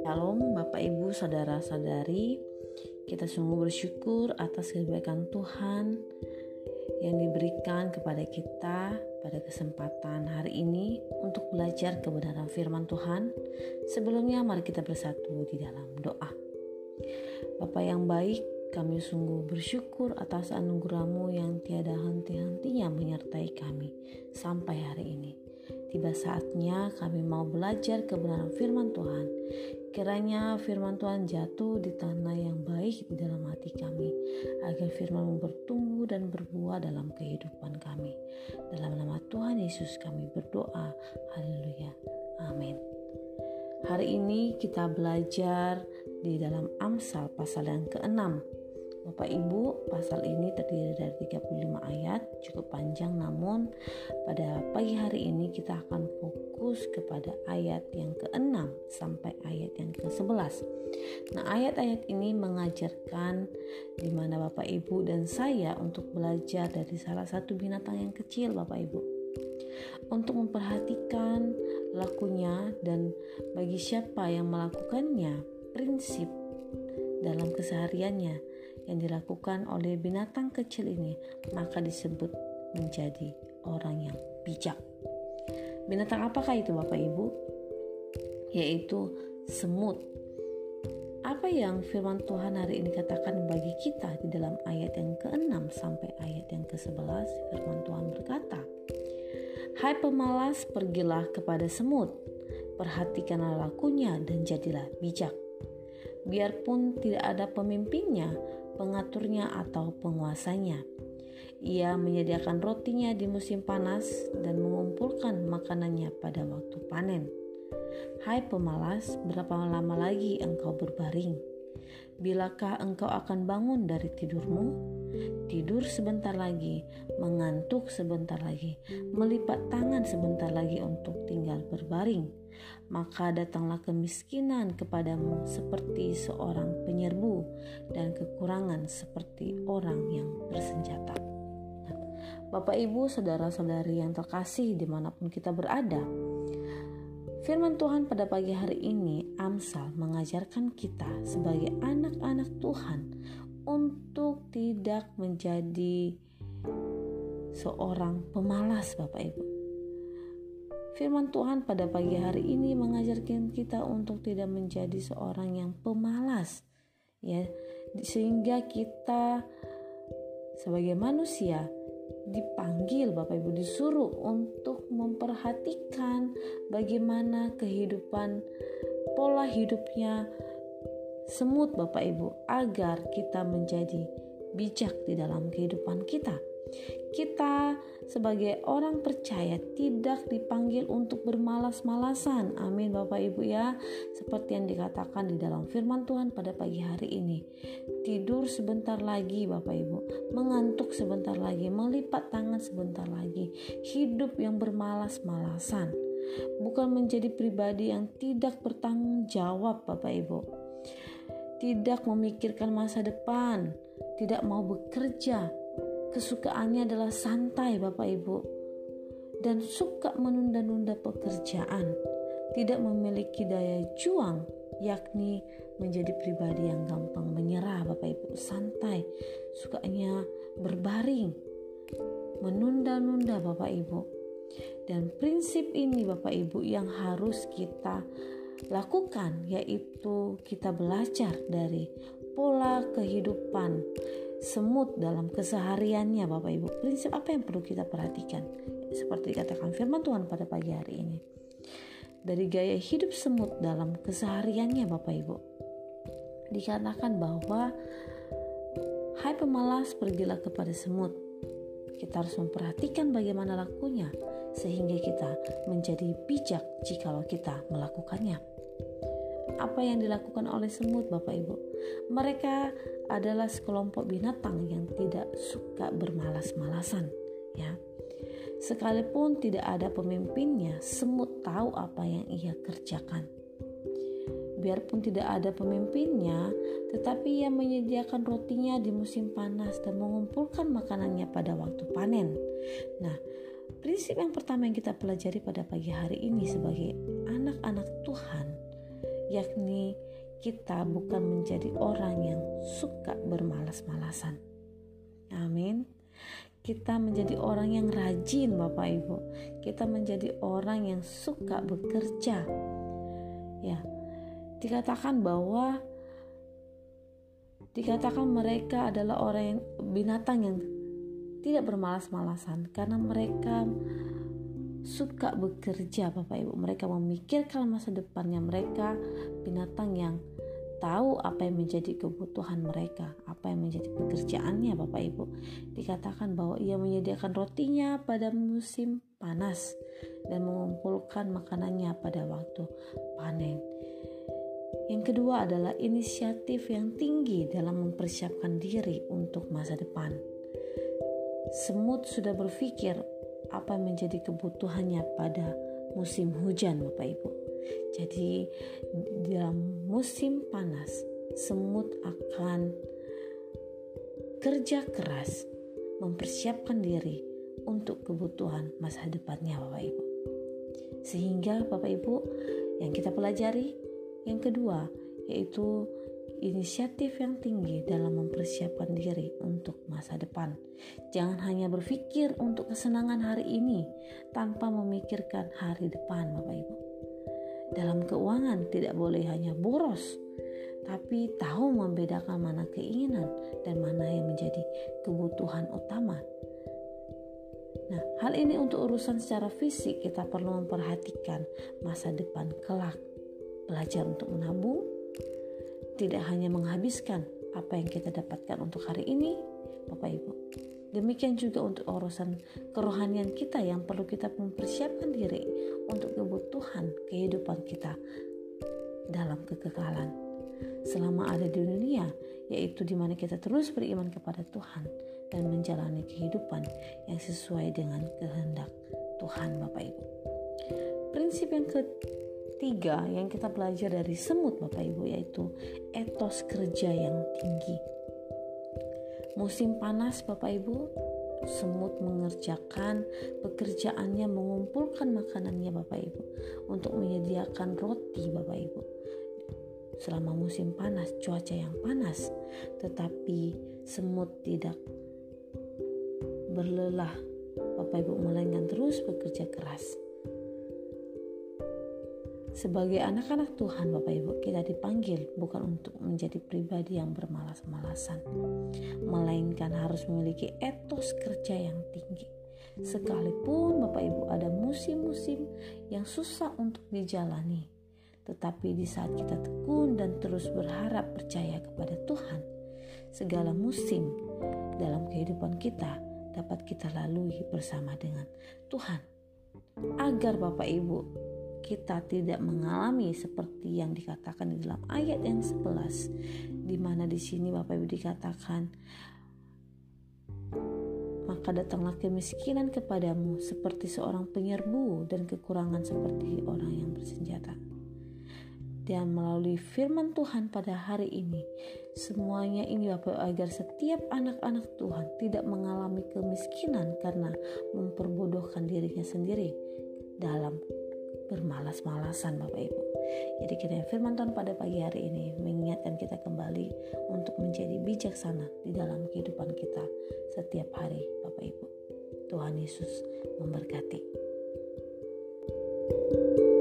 Shalom Bapak Ibu Saudara-saudari Kita sungguh bersyukur atas kebaikan Tuhan yang diberikan kepada kita pada kesempatan hari ini untuk belajar kebenaran firman Tuhan. Sebelumnya mari kita bersatu di dalam doa. Bapak yang baik, kami sungguh bersyukur atas anugerahmu yang tiada henti-hentinya menyertai kami sampai hari ini. Tiba saatnya kami mau belajar kebenaran firman Tuhan. Kiranya firman Tuhan jatuh di tanah yang baik di dalam hati kami, agar firman bertumbuh dan berbuah dalam kehidupan kami. Dalam nama Tuhan Yesus kami berdoa. Haleluya. Amin. Hari ini kita belajar di dalam Amsal pasal yang ke-6 Bapak Ibu, pasal ini terdiri dari 35 ayat, cukup panjang namun pada pagi hari ini kita akan fokus kepada ayat yang ke-6 sampai ayat yang ke-11. Nah, ayat-ayat ini mengajarkan di mana Bapak Ibu dan saya untuk belajar dari salah satu binatang yang kecil Bapak Ibu. Untuk memperhatikan lakunya dan bagi siapa yang melakukannya, prinsip dalam kesehariannya yang dilakukan oleh binatang kecil ini, maka disebut menjadi orang yang bijak. Binatang apakah itu Bapak Ibu? Yaitu semut. Apa yang firman Tuhan hari ini katakan bagi kita di dalam ayat yang ke-6 sampai ayat yang ke-11 firman Tuhan berkata, Hai pemalas, pergilah kepada semut, perhatikanlah lakunya dan jadilah bijak. Biarpun tidak ada pemimpinnya, pengaturnya atau penguasanya. Ia menyediakan rotinya di musim panas dan mengumpulkan makanannya pada waktu panen. Hai pemalas, berapa lama lagi engkau berbaring? Bilakah engkau akan bangun dari tidurmu? Tidur sebentar lagi, mengantuk sebentar lagi, melipat tangan sebentar lagi untuk tinggal berbaring maka datanglah kemiskinan kepadamu seperti seorang penyerbu dan kekurangan seperti orang yang bersenjata. Bapak, Ibu, saudara-saudari yang terkasih di mana pun kita berada, firman Tuhan pada pagi hari ini Amsal mengajarkan kita sebagai anak-anak Tuhan untuk tidak menjadi seorang pemalas Bapak Ibu. Firman Tuhan pada pagi hari ini mengajarkan kita untuk tidak menjadi seorang yang pemalas ya. Sehingga kita sebagai manusia dipanggil Bapak Ibu disuruh untuk memperhatikan bagaimana kehidupan pola hidupnya semut Bapak Ibu agar kita menjadi bijak di dalam kehidupan kita. Kita sebagai orang percaya tidak dipanggil untuk bermalas-malasan. Amin Bapak Ibu ya. Seperti yang dikatakan di dalam firman Tuhan pada pagi hari ini. Tidur sebentar lagi Bapak Ibu. Mengantuk sebentar lagi. Melipat tangan sebentar lagi. Hidup yang bermalas-malasan. Bukan menjadi pribadi yang tidak bertanggung jawab Bapak Ibu. Tidak memikirkan masa depan. Tidak mau bekerja Kesukaannya adalah santai Bapak Ibu dan suka menunda-nunda pekerjaan, tidak memiliki daya juang yakni menjadi pribadi yang gampang menyerah Bapak Ibu, santai, sukanya berbaring, menunda-nunda Bapak Ibu. Dan prinsip ini Bapak Ibu yang harus kita lakukan yaitu kita belajar dari pola kehidupan semut dalam kesehariannya Bapak Ibu. Prinsip apa yang perlu kita perhatikan? Seperti dikatakan firman Tuhan pada pagi hari ini. Dari gaya hidup semut dalam kesehariannya Bapak Ibu. Dikatakan bahwa Hai pemalas pergilah kepada semut. Kita harus memperhatikan bagaimana lakunya sehingga kita menjadi bijak jikalau kita melakukannya apa yang dilakukan oleh semut Bapak Ibu. Mereka adalah sekelompok binatang yang tidak suka bermalas-malasan ya. Sekalipun tidak ada pemimpinnya, semut tahu apa yang ia kerjakan. Biarpun tidak ada pemimpinnya, tetapi ia menyediakan rotinya di musim panas dan mengumpulkan makanannya pada waktu panen. Nah, prinsip yang pertama yang kita pelajari pada pagi hari ini sebagai anak-anak Tuhan, yakni kita bukan menjadi orang yang suka bermalas-malasan. Amin. Kita menjadi orang yang rajin, Bapak Ibu. Kita menjadi orang yang suka bekerja. Ya, dikatakan bahwa dikatakan mereka adalah orang yang binatang yang tidak bermalas-malasan karena mereka suka bekerja Bapak Ibu. Mereka memikirkan masa depannya mereka binatang yang tahu apa yang menjadi kebutuhan mereka, apa yang menjadi pekerjaannya Bapak Ibu. Dikatakan bahwa ia menyediakan rotinya pada musim panas dan mengumpulkan makanannya pada waktu panen. Yang kedua adalah inisiatif yang tinggi dalam mempersiapkan diri untuk masa depan. Semut sudah berpikir apa yang menjadi kebutuhannya pada musim hujan Bapak Ibu. Jadi dalam musim panas semut akan kerja keras mempersiapkan diri untuk kebutuhan masa depannya Bapak Ibu. Sehingga Bapak Ibu yang kita pelajari yang kedua, yaitu inisiatif yang tinggi dalam mempersiapkan diri untuk masa depan. Jangan hanya berpikir untuk kesenangan hari ini tanpa memikirkan hari depan, Bapak Ibu. Dalam keuangan tidak boleh hanya boros, tapi tahu membedakan mana keinginan dan mana yang menjadi kebutuhan utama. Nah, hal ini untuk urusan secara fisik kita perlu memperhatikan masa depan kelak belajar untuk menabung, tidak hanya menghabiskan apa yang kita dapatkan untuk hari ini, Bapak Ibu. Demikian juga untuk urusan kerohanian kita yang perlu kita mempersiapkan diri untuk kebutuhan kehidupan kita dalam kekekalan. Selama ada di dunia, yaitu di mana kita terus beriman kepada Tuhan dan menjalani kehidupan yang sesuai dengan kehendak Tuhan Bapak Ibu. Prinsip yang ke Tiga yang kita belajar dari semut Bapak Ibu yaitu etos kerja yang tinggi. Musim panas Bapak Ibu, semut mengerjakan pekerjaannya mengumpulkan makanannya Bapak Ibu untuk menyediakan roti Bapak Ibu. Selama musim panas, cuaca yang panas, tetapi semut tidak berlelah Bapak Ibu melainkan terus bekerja keras sebagai anak-anak Tuhan, Bapak Ibu, kita dipanggil bukan untuk menjadi pribadi yang bermalas-malasan, melainkan harus memiliki etos kerja yang tinggi. Sekalipun Bapak Ibu ada musim-musim yang susah untuk dijalani, tetapi di saat kita tekun dan terus berharap percaya kepada Tuhan, segala musim dalam kehidupan kita dapat kita lalui bersama dengan Tuhan. Agar Bapak Ibu kita tidak mengalami seperti yang dikatakan di dalam ayat yang 11 di mana di sini Bapak Ibu dikatakan maka datanglah kemiskinan kepadamu seperti seorang penyerbu dan kekurangan seperti orang yang bersenjata. Dan melalui firman Tuhan pada hari ini, semuanya ini Bapak agar setiap anak-anak Tuhan tidak mengalami kemiskinan karena memperbodohkan dirinya sendiri dalam bermalas-malasan Bapak Ibu. Jadi kiranya firman Tuhan pada pagi hari ini mengingatkan kita kembali untuk menjadi bijaksana di dalam kehidupan kita setiap hari Bapak Ibu. Tuhan Yesus memberkati. thank you